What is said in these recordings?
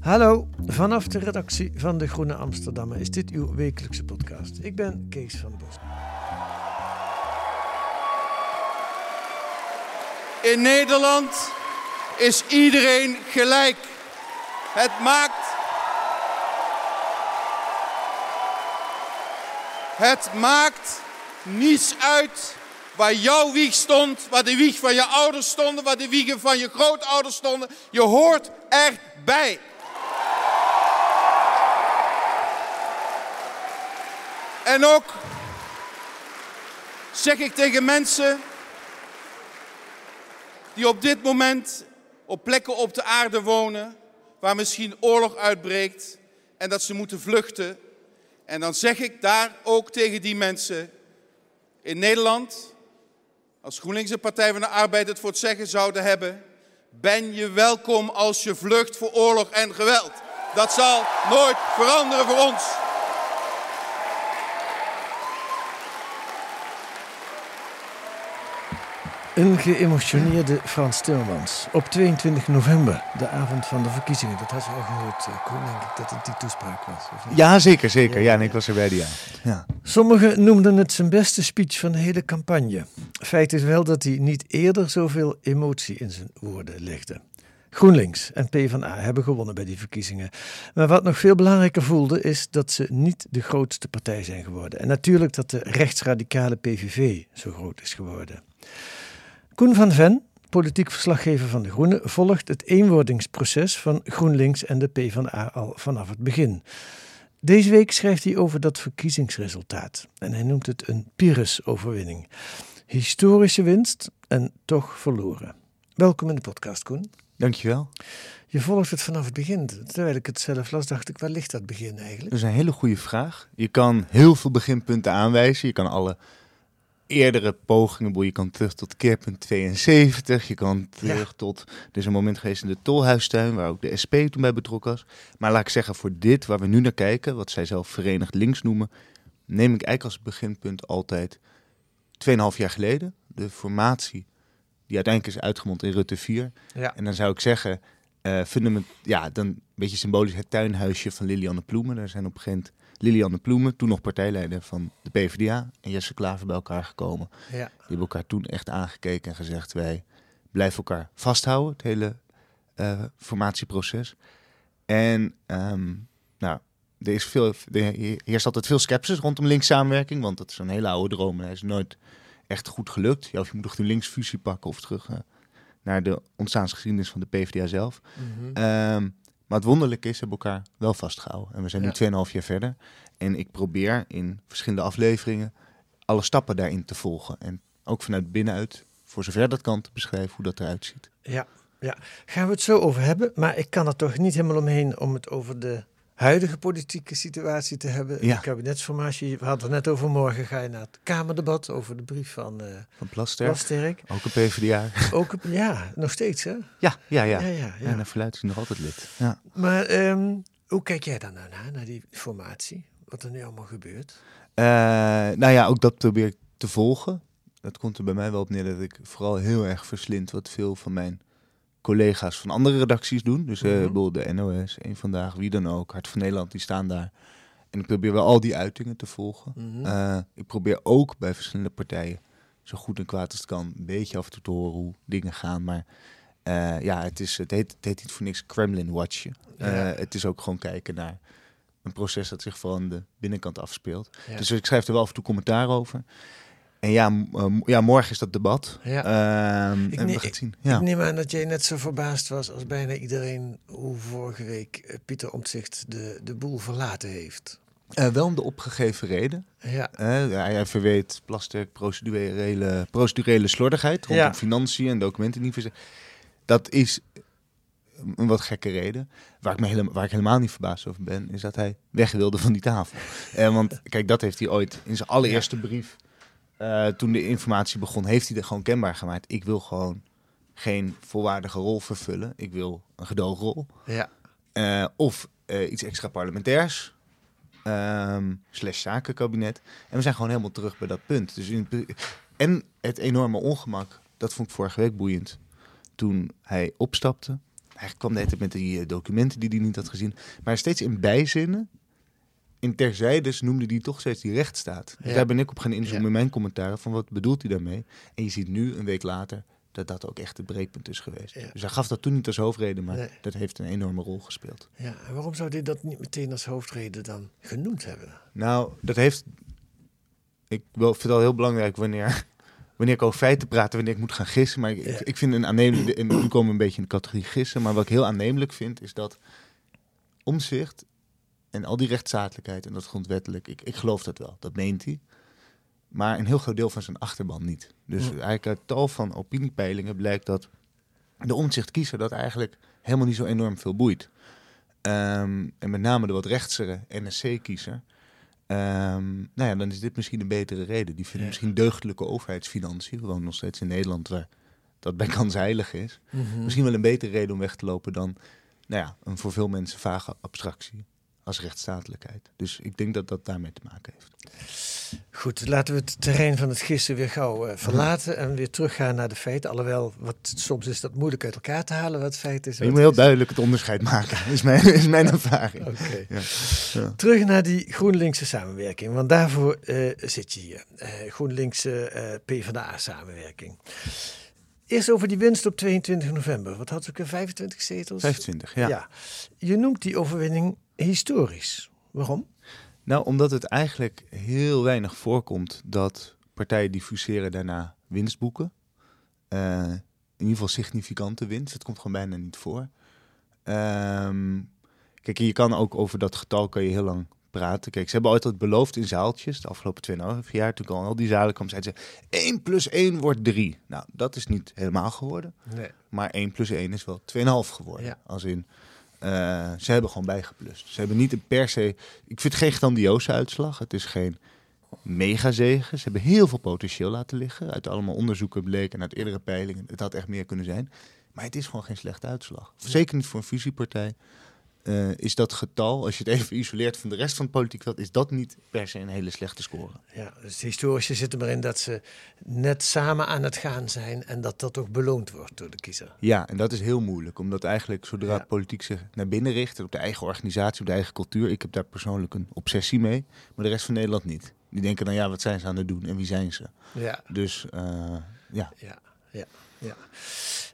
Hallo, vanaf de redactie van De Groene Amsterdammer is dit uw wekelijkse podcast. Ik ben Kees van Bos. In Nederland is iedereen gelijk. Het maakt. Het maakt niets uit waar jouw wieg stond, waar de wieg van je ouders stonden, waar de wiegen van je grootouders stonden. Je hoort erbij. En ook zeg ik tegen mensen die op dit moment op plekken op de aarde wonen waar misschien oorlog uitbreekt en dat ze moeten vluchten. En dan zeg ik daar ook tegen die mensen in Nederland, als GroenLinks en Partij van de Arbeid het voor het zeggen zouden hebben, ben je welkom als je vlucht voor oorlog en geweld. Dat zal nooit veranderen voor ons. Een geëmotioneerde Frans Timmermans. Op 22 november, de avond van de verkiezingen. Dat had je al gehoord, eh, Koen, denk ik, dat het die toespraak was. of niet? Ja, zeker, zeker. Ja, en ik was erbij die avond. Ja. Sommigen noemden het zijn beste speech van de hele campagne. Feit is wel dat hij niet eerder zoveel emotie in zijn woorden legde. GroenLinks en PvdA hebben gewonnen bij die verkiezingen. Maar wat nog veel belangrijker voelde, is dat ze niet de grootste partij zijn geworden. En natuurlijk dat de rechtsradicale PVV zo groot is geworden. Koen van Ven, politiek verslaggever van De Groenen, volgt het eenwordingsproces van GroenLinks en de PvdA al vanaf het begin. Deze week schrijft hij over dat verkiezingsresultaat. En hij noemt het een Pyrrhus-overwinning. Historische winst en toch verloren. Welkom in de podcast, Koen. Dankjewel. Je volgt het vanaf het begin. Terwijl ik het zelf las, dacht ik, waar ligt dat begin eigenlijk? Dat is een hele goede vraag. Je kan heel veel beginpunten aanwijzen. Je kan alle eerdere pogingen, je kan terug tot keerpunt 72. Je kan terug tot, er is een moment geweest in de Tolhuistuin, waar ook de SP toen bij betrokken was. Maar laat ik zeggen, voor dit, waar we nu naar kijken, wat zij zelf Verenigd Links noemen, neem ik eigenlijk als beginpunt altijd 2,5 jaar geleden. De formatie die uiteindelijk is uitgemond in Rutte 4. Ja. En dan zou ik zeggen, eh fundament, ja, dan een beetje symbolisch het tuinhuisje van Lilianne Ploemen. Daar zijn op een gegeven moment Lilianne Ploemen, toen nog partijleider van de PvdA, en Jesse Klaver bij elkaar gekomen. Ja. Die hebben elkaar toen echt aangekeken en gezegd, wij blijven elkaar vasthouden, het hele eh, formatieproces. En ehm, nou, er is veel, er heerst altijd veel sceptisch rondom links samenwerking, want dat is een hele oude droom en hij is nooit echt goed gelukt. Ja, of je moet toch de linksfusie pakken of terug eh, naar de ontstaansgeschiedenis van de PvdA zelf. Ehm, maar het wonderlijke is, we hebben elkaar wel vastgehouden. En we zijn nu 2,5 jaar verder. En ik probeer in verschillende afleveringen alle stappen daarin te volgen. En ook vanuit binnenuit, voor zover dat kan, te beschrijven hoe dat eruit ziet. Ja, ja, gaan we het zo over hebben. Maar ik kan er toch niet helemaal omheen om het over de huidige politieke situatie te hebben. Ja. De kabinetsformatie. We hadden het net over morgen ga je naar het Kamerdebat over de brief van eh Van Plasterk, Plasterk. ook een PvdA. Ook, op- ja, nog steeds hè? ja, ja, ja. Ja, ja. ja. En naar verluidt is nog altijd lid. Ja. Maar ehm, hoe kijk jij dan nou naar, naar die formatie? Wat er nu allemaal gebeurt? Eh, nou ja, ook dat probeer ik te volgen. Het komt er bij mij wel op neer dat ik vooral heel erg verslind wat veel van mijn collega's van andere redacties doen. Dus eh Mhm. bijvoorbeeld de NOS, Eén Vandaag, wie dan ook, Hart van Nederland, die staan daar. En ik probeer wel al die uitingen te volgen. Mhm. Eh, ik probeer ook bij verschillende partijen, zo goed en kwaad als het kan, een beetje af en toe te horen hoe dingen gaan. Maar Eh, ja, het, is, het, heet, het heet niet voor niks Kremlin Watchen. Ja. Het is ook gewoon kijken naar een proces dat zich aan de binnenkant afspeelt. Ja. Dus ik schrijf er wel af en toe commentaar over. En ja, eh, ja morgen is dat debat. Ja. Ehm, Ik en we gaan het zien. Ja. Ik neem aan dat jij net zo verbaasd was als bijna iedereen hoe vorige week eh, Pieter Omtzigt de, de boel verlaten heeft. Eh, wel om de opgegeven reden. Ja, hij, verweet Plasterk procedurele, procedurele slordigheid rondom Ja. financiën en documenten niet. Dat is een wat gekke reden. Waar ik, me helemaal, waar ik helemaal niet verbaasd over ben, is dat hij weg wilde van die tafel. Want kijk, dat heeft hij ooit in zijn allereerste brief, eh, toen de informatie begon, heeft hij er gewoon kenbaar gemaakt. Ik wil gewoon geen volwaardige rol vervullen. Ik wil een gedoogrol. ja, Eh, of eh, iets extra parlementairs. ehm, slash zakenkabinet. En we zijn gewoon helemaal terug bij dat punt. Dus in, en het enorme ongemak, dat vond ik vorige week boeiend. Toen hij opstapte. Hij kwam tijd met die documenten die hij niet had gezien. Maar steeds in bijzinnen, in terzijdes, noemde hij toch steeds die rechtsstaat. Dus Ja. daar ben ik op gaan inzoomen Ja. in mijn commentaren van wat bedoelt hij daarmee. En je ziet nu, een week later, dat dat ook echt het breekpunt is geweest. Ja. Dus hij gaf dat toen niet als hoofdreden, maar Nee. dat heeft een enorme rol gespeeld. ja. En waarom zou hij dat niet meteen als hoofdreden dan genoemd hebben? Nou, dat heeft. Ik wel- vind het al heel belangrijk wanneer, wanneer ik over feiten praat, wanneer ik moet gaan gissen. Maar ik, ik vind een aannemelijk. En nu komen we een beetje in de categorie gissen. Maar wat ik heel aannemelijk vind, is dat omzicht en al die rechtsstatelijkheid en dat grondwettelijk. Ik, ik geloof dat wel, dat meent hij. Maar een heel groot deel van zijn achterban niet. Dus eigenlijk uit tal van opiniepeilingen blijkt dat de omzichtkiezer dat eigenlijk helemaal niet zo enorm veel boeit. Ehm, en met name de wat rechtsere NSC-kiezer. Ehm, nou ja, dan is dit misschien een betere reden. Die vinden Ja. misschien deugdelijke overheidsfinanciën. We wonen nog steeds in Nederland waar dat bij kans heilig is. Mhm. Misschien wel een betere reden om weg te lopen dan nou ja, een voor veel mensen vage abstractie als rechtsstatelijkheid. Dus ik denk dat dat daarmee te maken heeft. Goed, laten we het terrein van het gissen weer gauw eh, verlaten en weer teruggaan naar de feiten. Alhoewel, wat, soms is dat moeilijk uit elkaar te halen wat feit is. je moet heel is. duidelijk het onderscheid maken, is mijn, is mijn ervaring. Oké. Ja. Ja. Terug naar die GroenLinkse samenwerking, want daarvoor eh, zit je hier. Eh GroenLinkse PvdA-samenwerking. Eerst over die winst op 22 november. Wat had ik er, 25 zetels? 25, ja. ja. Je noemt die overwinning historisch. Waarom? Nou, omdat het eigenlijk heel weinig voorkomt dat partijen diffuseren daarna winst boeken. Eh, in ieder geval significante winst. Het komt gewoon bijna niet voor. Ehm, kijk, je kan ook over dat getal kan je heel lang praten. Kijk, ze hebben altijd beloofd in zaaltjes, de afgelopen 2,5 jaar, toen al al die zalen kwam, zeiden ze 1 plus 1 wordt 3. Nou, dat is niet helemaal geworden. Nee. Maar 1 plus 1 is wel 2,5 geworden. Ja. Als in, eh, ze hebben gewoon bijgeplust. Ze hebben niet een per se... Ik vind het geen grandioze uitslag. Het is geen megazege. Ze hebben heel veel potentieel laten liggen. Uit allemaal onderzoeken bleek en uit eerdere peilingen. Het had echt meer kunnen zijn. Maar het is gewoon geen slechte uitslag. Zeker niet voor een fusiepartij. Eh, is dat getal, als je het even isoleert van de rest van het politiek veld, is dat niet per se een hele slechte score. Ja, dus zit er maar in dat ze net samen aan het gaan zijn en dat dat ook beloond wordt door de kiezer. Ja, en dat is heel moeilijk, omdat eigenlijk zodra Ja. politiek zich naar binnen richt, op de eigen organisatie, op de eigen cultuur, ik heb daar persoonlijk een obsessie mee, maar de rest van Nederland niet. Die denken dan, ja, wat zijn ze aan het doen en wie zijn ze? Ja, Dus eh, ja, ja, ja. ja.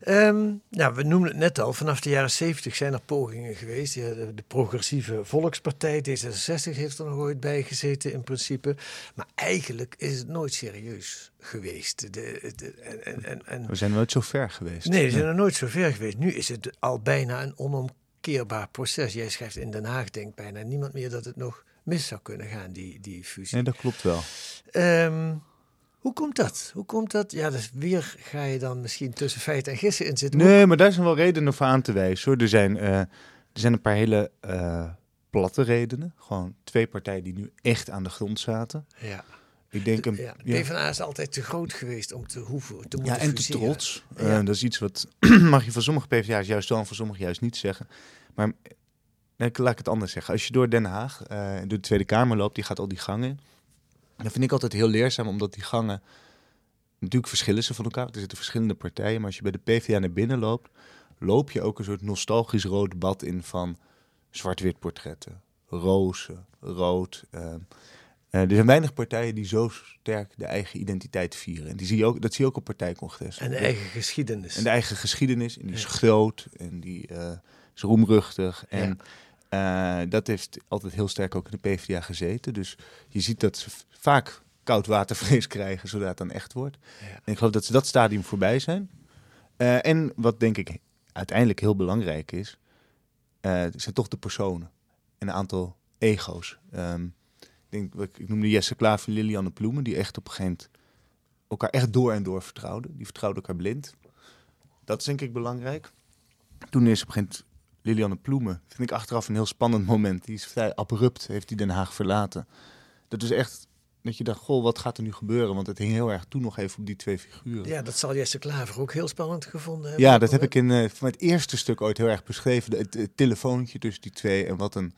Ehm, nou, we noemden het net al, vanaf de jaren 70 zijn er pogingen geweest. De, de progressieve volkspartij, D66, heeft er nog ooit bij gezeten in principe. Maar eigenlijk is het nooit serieus geweest. De, de, en, en, en, we zijn nooit zo ver geweest. Nee, we zijn er nooit zo ver geweest. Nu is het al bijna een onomkeerbaar proces. Jij schrijft in Den Haag, denkt bijna niemand meer dat het nog mis zou kunnen gaan, die, die fusie. Nee, dat klopt wel. Ehm, hoe komt dat? Hoe komt dat? Ja, dus weer ga je dan misschien tussen feiten en gissen in zitten. Nee, maar daar zijn wel redenen voor aan te wijzen. Hoor. Er, zijn, eh, er zijn een paar hele eh, platte redenen. Gewoon twee partijen die nu echt aan de grond zaten. Ja. Ik denk een, Ja, de ja. PvdA is altijd te groot geweest om te hoeven, te moeten Ja, en te trots. Eh, Ja. dat is iets wat mag je van sommige PvdA's juist wel en van sommige juist niet zeggen. Maar nee, ik- laat ik het anders zeggen. Als je door Den Haag, door de Tweede Kamer loopt, die gaat al die gangen. Dan vind ik altijd heel leerzaam, omdat die gangen... Natuurlijk verschillen ze van elkaar. Er zitten verschillende partijen. Maar als je bij de PvdA naar binnen loopt, loop je ook een soort nostalgisch rood bad in van zwart-wit portretten. Rozen, rood, eh, Eh, er zijn weinig partijen die zo sterk de eigen identiteit vieren. En die zie je ook, dat zie je ook op partijcongressen. En de eigen geschiedenis. En de eigen geschiedenis. En die is groot en die eh, is roemruchtig. En eh, dat heeft altijd heel sterk ook in de PvdA gezeten. Dus je ziet dat ze vaak koudwatervrees krijgen zodra het dan echt wordt. Ja. En ik geloof dat ze dat stadium voorbij zijn. Eh, en wat denk ik uiteindelijk heel belangrijk is, eh, zijn toch de personen. En een aantal ego's. Ehm, ik, denk, ik noemde Jesse Klaver en Lilianne Ploemen, die echt op een gegeven moment elkaar echt door en door vertrouwden. Die vertrouwden elkaar blind. Dat is denk ik belangrijk. Toen is op een gegeven moment Lilianne Ploemen, vind ik achteraf een heel spannend moment. Die is vrij abrupt, heeft hij Den Haag verlaten. Dat is echt, dat je dacht, goh, wat gaat er nu gebeuren? Want het hing heel erg toen nog even op die twee figuren. Ja, dat zal Jesse Klaver ook heel spannend gevonden hebben. Ja, dat heb ik in eh, van het eerste stuk ooit heel erg beschreven. Het, het telefoontje tussen die twee en wat een,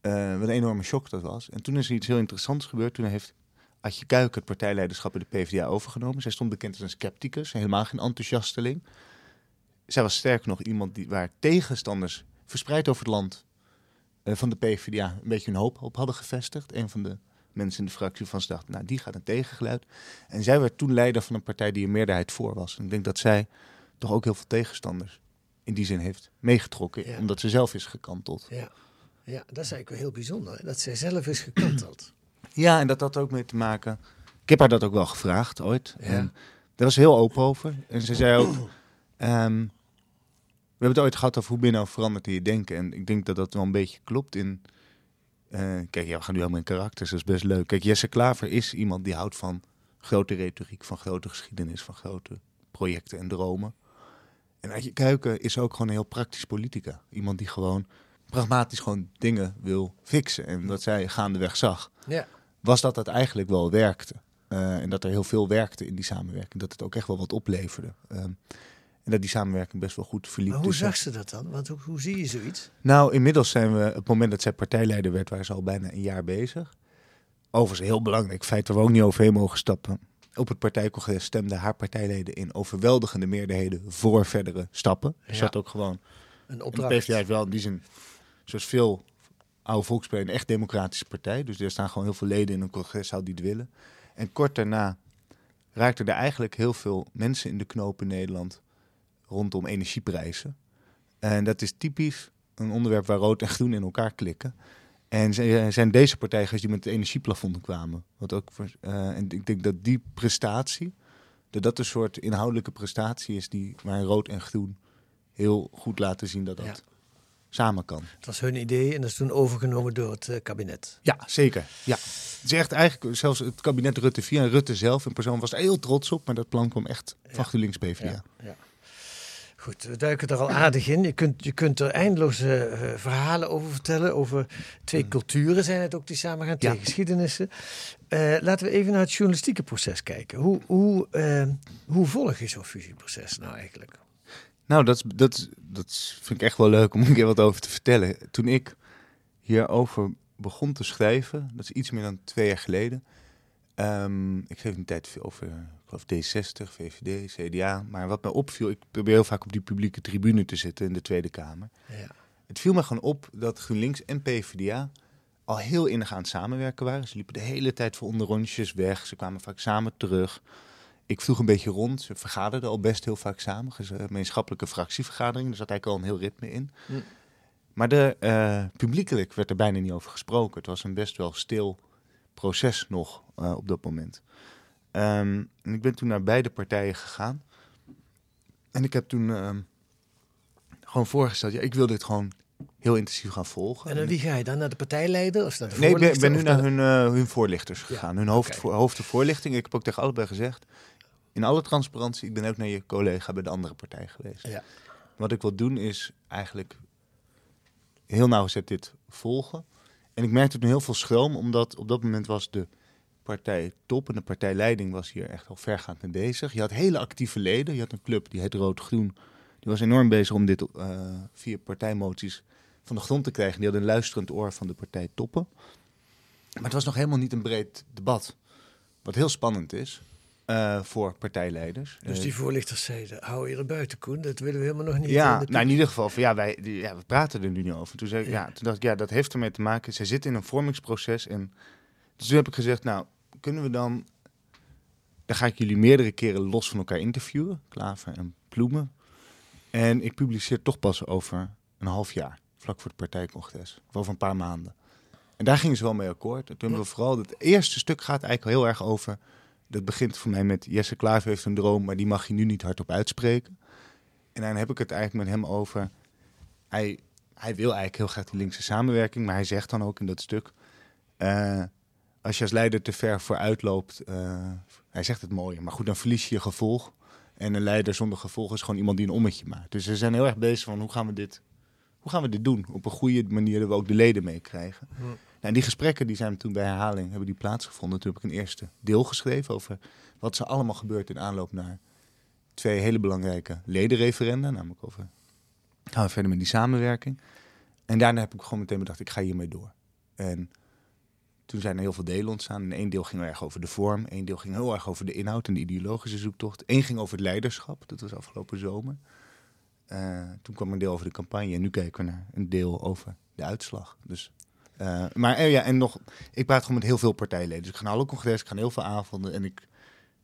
eh, wat een enorme shock dat was. En toen is er iets heel interessants gebeurd. Toen heeft Adje Kuik het partijleiderschap bij de PvdA overgenomen. Zij stond bekend als een scepticus, helemaal geen enthousiasteling. Zij was sterk nog iemand die, waar tegenstanders verspreid over het land eh, van de PvdA een beetje hun hoop op hadden gevestigd. Een van de mensen in de fractie van ze dacht, nou die gaat een tegengeluid. En zij werd toen leider van een partij die een meerderheid voor was. En ik denk dat zij toch ook heel veel tegenstanders in die zin heeft meegetrokken. Ja. Omdat ze zelf is gekanteld. Ja. ja, dat is eigenlijk wel heel bijzonder. hè, Dat zij zelf is gekanteld. Ja, en dat had ook mee te maken. Ik heb haar dat ook wel gevraagd ooit. Ja. En daar was ze heel open over. En ze zei ook. ehm, hebben het ooit gehad over hoe ben je nou veranderd in je denken. En ik denk dat dat wel een beetje klopt in. eh, kijk, ja, we gaan nu helemaal in karakters, dat is best leuk. Kijk, Jesse Klaver is iemand die houdt van grote retoriek, van grote geschiedenis, van grote projecten en dromen. En Adje Kuiken is ook gewoon een heel praktisch politica. Iemand die gewoon pragmatisch gewoon dingen wil fixen. En wat zij gaandeweg zag Ja. was dat het eigenlijk wel werkte. Eh, en dat er heel veel werkte in die samenwerking. Dat het ook echt wel wat opleverde. Ehm, en dat die samenwerking best wel goed verliep. Maar hoe tussen- zag ze dat dan? Want hoe, hoe zie je zoiets? Nou, inmiddels zijn we, op het moment dat zij partijleider werd, waren ze al bijna een jaar bezig. Overigens heel belangrijk feit waar we ook niet overheen mogen stappen. Op het partijcongres stemden haar partijleden in overweldigende meerderheden voor verdere stappen. Er Ja. zat ook gewoon Een en de opdracht. PvdA is wel in die zin, zoals veel oude volkspartijen, een echt democratische partij. Dus er staan gewoon heel veel leden in een congreszaal die het willen. En kort daarna raakten er eigenlijk heel veel mensen in de knoop in Nederland rondom energieprijzen. En dat is typisch een onderwerp waar rood en groen in elkaar klikken. En ze- zijn deze partijen die met het energieplafond kwamen. Wat ook, eh, en ik denk dat die prestatie, dat dat een soort inhoudelijke prestatie is die waar rood en groen heel goed laten zien dat dat Ja. samen kan. Het was hun idee en dat is toen overgenomen door het eh, kabinet. Ja, zeker. Ja. Het is echt eigenlijk, zelfs het kabinet Rutte 4 en Rutte zelf in persoon was er heel trots op, maar dat plan kwam echt van Ja. GroenLinks PvdA. Ja. Goed, we duiken er al aardig in. Je kunt, je kunt er eindeloze eh, verhalen over vertellen. Over twee culturen zijn het ook die samen gaan, twee geschiedenissen. Eh, laten we even naar het journalistieke proces kijken. Hoe, hoe, eh, hoe volg je zo'n fusieproces nou eigenlijk? Nou, dat, dat, dat vind ik echt wel leuk om een keer wat over te vertellen. Toen ik hierover begon te schrijven, dat is iets meer dan twee jaar geleden. Ehm, ik schreef een tijd over, geloof D60, VVD, CDA. Maar wat mij opviel, ik probeer heel vaak op die publieke tribune te zitten in de Tweede Kamer. Ja. Het viel me gewoon op dat GroenLinks en PvdA al heel innig aan het samenwerken waren. Ze liepen de hele tijd voor onderrondjes weg. Ze kwamen vaak samen terug. Ik vroeg een beetje rond. Ze vergaderden al best heel vaak samen. Eh, Gemeenschappelijke fractievergaderingen. Er zat eigenlijk al een heel ritme in. Hm. Maar de, eh, publiekelijk werd er bijna niet over gesproken. Het was een best wel stil proces nog eh, op dat moment. Ehm, en ik ben toen naar beide partijen gegaan. En ik heb toen ehm, gewoon voorgesteld... Ja, ik wil dit gewoon heel intensief gaan volgen. En naar wie ga je dan? Naar de partijleider of naar de Nee, ik ben, nu naar hun, eh, hun voorlichters gegaan. hun hoofd, oké. voor, hoofd- en voorlichting. Ik heb ook tegen allebei gezegd, in alle transparantie, ik ben ook naar je collega bij de andere partij geweest. Ja. Wat ik wil doen is eigenlijk heel nauwgezet dit volgen. En ik merkte toen heel veel schroom, omdat op dat moment was de partij top en de partijleiding was hier echt al vergaand mee bezig. Je had hele actieve leden. Je had een club die heet Rood-Groen. Die was enorm bezig om dit eh, via partijmoties van de grond te krijgen. Die hadden een luisterend oor van de partij toppen. Maar het was nog helemaal niet een breed debat. Wat heel spannend is eh, voor partijleiders. Dus Eh, die voorlichters zeiden, hou je er buiten Koen, dat willen we helemaal nog niet. ja, in nou in ieder geval, van, ja, wij, die- ja, we praten er nu niet over. Toen, zei, ik, Ja. ja. toen dacht ik, ja, dat heeft ermee te maken. Zij zitten in een vormingsproces en Dus toen heb ik gezegd, nou, kunnen we dan... Dan ga ik jullie meerdere keren los van elkaar interviewen. Klaver en Ploemen. En ik publiceer toch pas over een half jaar. Vlak voor het partijcongres. Of over een paar maanden. En daar gingen ze wel mee akkoord. En toen we vooral... Het eerste stuk gaat eigenlijk heel erg over... Dat begint voor mij met Jesse Klaver heeft een droom... maar die mag je nu niet hardop uitspreken. En dan heb ik het eigenlijk met hem over... Hij, hij wil eigenlijk heel graag die linkse samenwerking... maar hij zegt dan ook in dat stuk... eh, als je als leider te ver vooruit loopt... eh, hij zegt het mooier, maar goed, dan verlies je je gevolg. En een leider zonder gevolg is gewoon iemand die een ommetje maakt. Dus ze zijn heel erg bezig van hoe gaan we dit, hoe gaan we dit doen? Op een goede manier dat we ook de leden meekrijgen. Nou, en die gesprekken die zijn toen bij herhaling hebben die plaatsgevonden. Toen heb ik een eerste deel geschreven over wat er allemaal gebeurd in aanloop naar twee hele belangrijke ledenreferenda. Namelijk over gaan we verder met die samenwerking. En daarna heb ik gewoon meteen bedacht, ik ga hiermee door. En toen zijn er heel veel delen ontstaan. En één deel ging erg over de vorm. één deel ging heel erg over de inhoud en de ideologische zoektocht. Eén ging over het leiderschap. Dat was afgelopen zomer. Eh, toen kwam een deel over de campagne. En nu kijken we naar een deel over de uitslag. Dus, eh, maar eh, ja, en nog, ik praat gewoon met heel veel partijleden. Dus ik ga naar alle congressen, ik ga naar heel veel avonden. En ik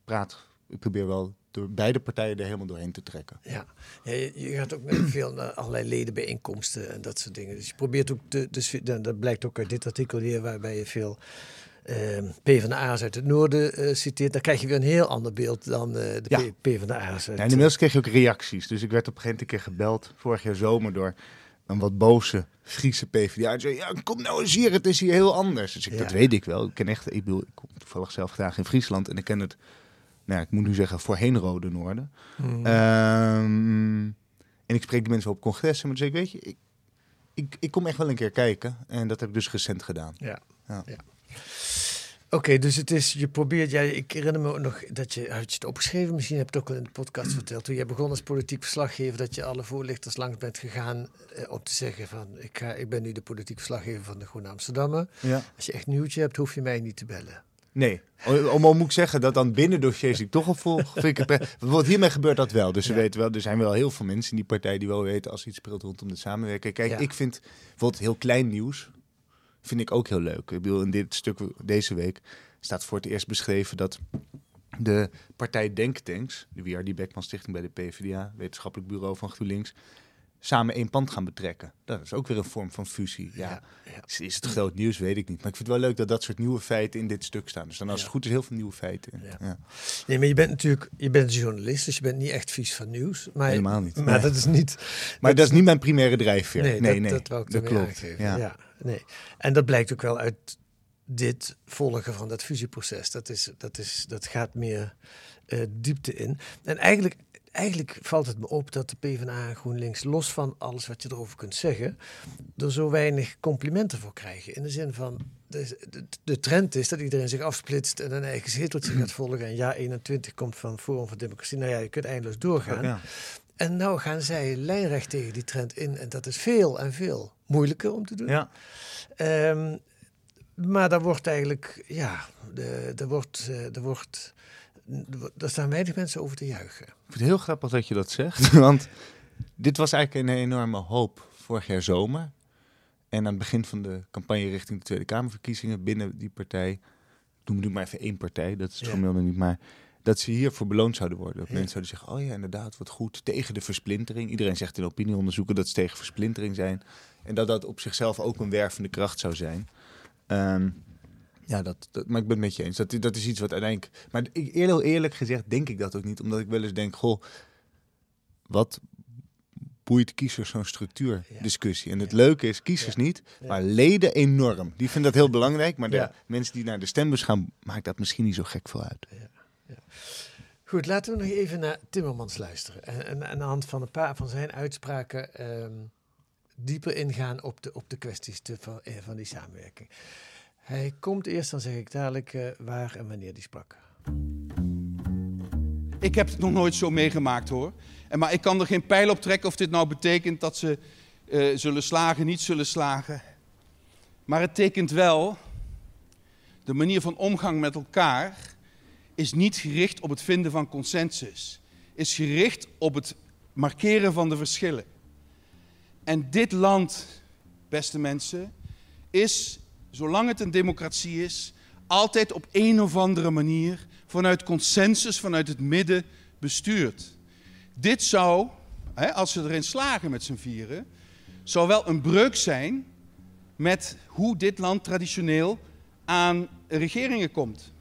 praat, ik probeer wel door beide partijen er helemaal doorheen te trekken. Ja, je, je gaat ook met veel naar allerlei ledenbijeenkomsten en dat soort dingen. Dus je probeert ook, de, dus, dat blijkt ook uit dit artikel hier, waarbij je veel eh PvdA's uit het noorden eh, citeert. Dan krijg je weer een heel ander beeld dan eh, de Ja. PvdA's uit... Ja, en inmiddels kreeg je ook reacties. Dus ik werd op een gegeven moment een keer gebeld, vorig jaar zomer, door een wat boze Friese PvdA. Zei, ja, kom nou eens hier, het is hier heel anders. Dus ik, Ja. dat weet ik wel. Ik ken echt, ik bedoel, ik kom toevallig zelf graag in Friesland en ik ken het, nou, ik moet nu zeggen, voorheen Rode Noorden. Mhm. Ehm, en ik spreek die mensen op congressen, maar dus ik weet je, ik, ik, ik kom echt wel een keer kijken. En dat heb ik dus recent gedaan. Ja. Ja. ja. Oké, dus het is, je probeert, jij, ik herinner me ook nog dat je, had je het opgeschreven, misschien heb je het ook al in de podcast verteld, toen jij begon als politiek verslaggever, dat je alle voorlichters langs bent gegaan eh, om te zeggen van, ik, ga, ik ben nu de politiek verslaggever van de Groene Amsterdammer. Ja. Als je echt nieuwtje hebt, hoef je mij niet te bellen. Nee, om, om moet ik zeggen dat dan binnen dossiers ik toch al volg, vind ik het pre- Want hiermee gebeurt dat wel. Dus Ja. weten wel, er zijn wel heel veel mensen in die partij die wel weten als iets speelt rondom de samenwerking. Kijk, Ja. ik vind bijvoorbeeld heel klein nieuws, vind ik ook heel leuk. Ik bedoel, in dit stuk deze week staat voor het eerst beschreven dat de partij Denktanks, de WRD Beckman Stichting bij de PvdA, wetenschappelijk bureau van GroenLinks, samen één pand gaan betrekken. Dat is ook weer een vorm van fusie. Ja, Ja, ja. Is, is het groot nieuws, weet ik niet. Maar ik vind het wel leuk dat dat soort nieuwe feiten in dit stuk staan. Dus dan als het goed is, heel veel nieuwe feiten. in. Ja. Ja. Nee, maar je bent natuurlijk, je bent een journalist, dus je bent niet echt vies van nieuws. Maar, Helemaal niet, Maar nee. dat is niet... Maar dat is niet mijn primaire drijfveer. Nee, Nee, dat, nee, dat klopt. Ja. nee. En dat blijkt ook wel uit dit volgen van dat fusieproces. Dat, is, dat, is, dat gaat meer eh, diepte in. En eigenlijk, eigenlijk valt het me op dat de PvdA en GroenLinks, los van alles wat je erover kunt zeggen, er zo weinig complimenten voor krijgen. In de zin van, de, de, de trend is dat iedereen zich afsplitst en een eigen zeteltje gaat volgen. En ja, 21 komt van Forum voor Democratie. Nou ja, je kunt eindeloos doorgaan. Ja. En nou gaan zij lijnrecht tegen die trend in. En dat is veel en veel moeilijker om te doen. Ja. Ehm, maar daar wordt eigenlijk, ja, er wordt, eh, er wordt, er staan weinig mensen over te juichen. Ik vind het heel grappig dat je dat zegt. Want dit was eigenlijk een enorme hoop vorig jaar zomer. En aan het begin van de campagne richting de Tweede Kamerverkiezingen binnen die partij. Noem nu maar even één partij, dat is het Ja. niet. Maar dat ze hiervoor beloond zouden worden. Dat Ja. mensen zouden zeggen, oh ja, inderdaad, wat goed. Tegen de versplintering. Iedereen zegt in opinieonderzoeken dat ze tegen versplintering zijn. En dat dat op zichzelf ook een wervende kracht zou zijn. Ehm, ja, dat, dat, maar ik ben het met je eens. Dat, dat is iets wat uiteindelijk... Maar ik, heel eerlijk gezegd denk ik dat ook niet. Omdat ik wel eens denk, goh, wat boeit kiezers zo'n structuurdiscussie? En het leuke is, kiezers niet, maar leden enorm. Die vinden dat heel belangrijk. Maar de Ja. mensen die naar de stembus gaan, maakt dat misschien niet zo gek veel uit. Goed, laten we nog even naar Timmermans luisteren. En, en aan de hand van een paar van zijn uitspraken ehm, dieper ingaan op de, op de kwesties te- van, eh, van die samenwerking. Hij komt eerst, dan zeg ik dadelijk eh, waar en wanneer die sprak. Ik heb het nog nooit zo meegemaakt hoor. En, maar ik kan er geen pijl op trekken of dit nou betekent dat ze eh, zullen slagen, niet zullen slagen. Maar het tekent wel, de manier van omgang met elkaar is niet gericht op het vinden van consensus. Is gericht op het markeren van de verschillen. En dit land, beste mensen, is, zolang het een democratie is, altijd op een of andere manier vanuit consensus, vanuit het midden bestuurd. Dit zou, als we erin slagen met z'n vieren, zou wel een breuk zijn met hoe dit land traditioneel aan regeringen komt.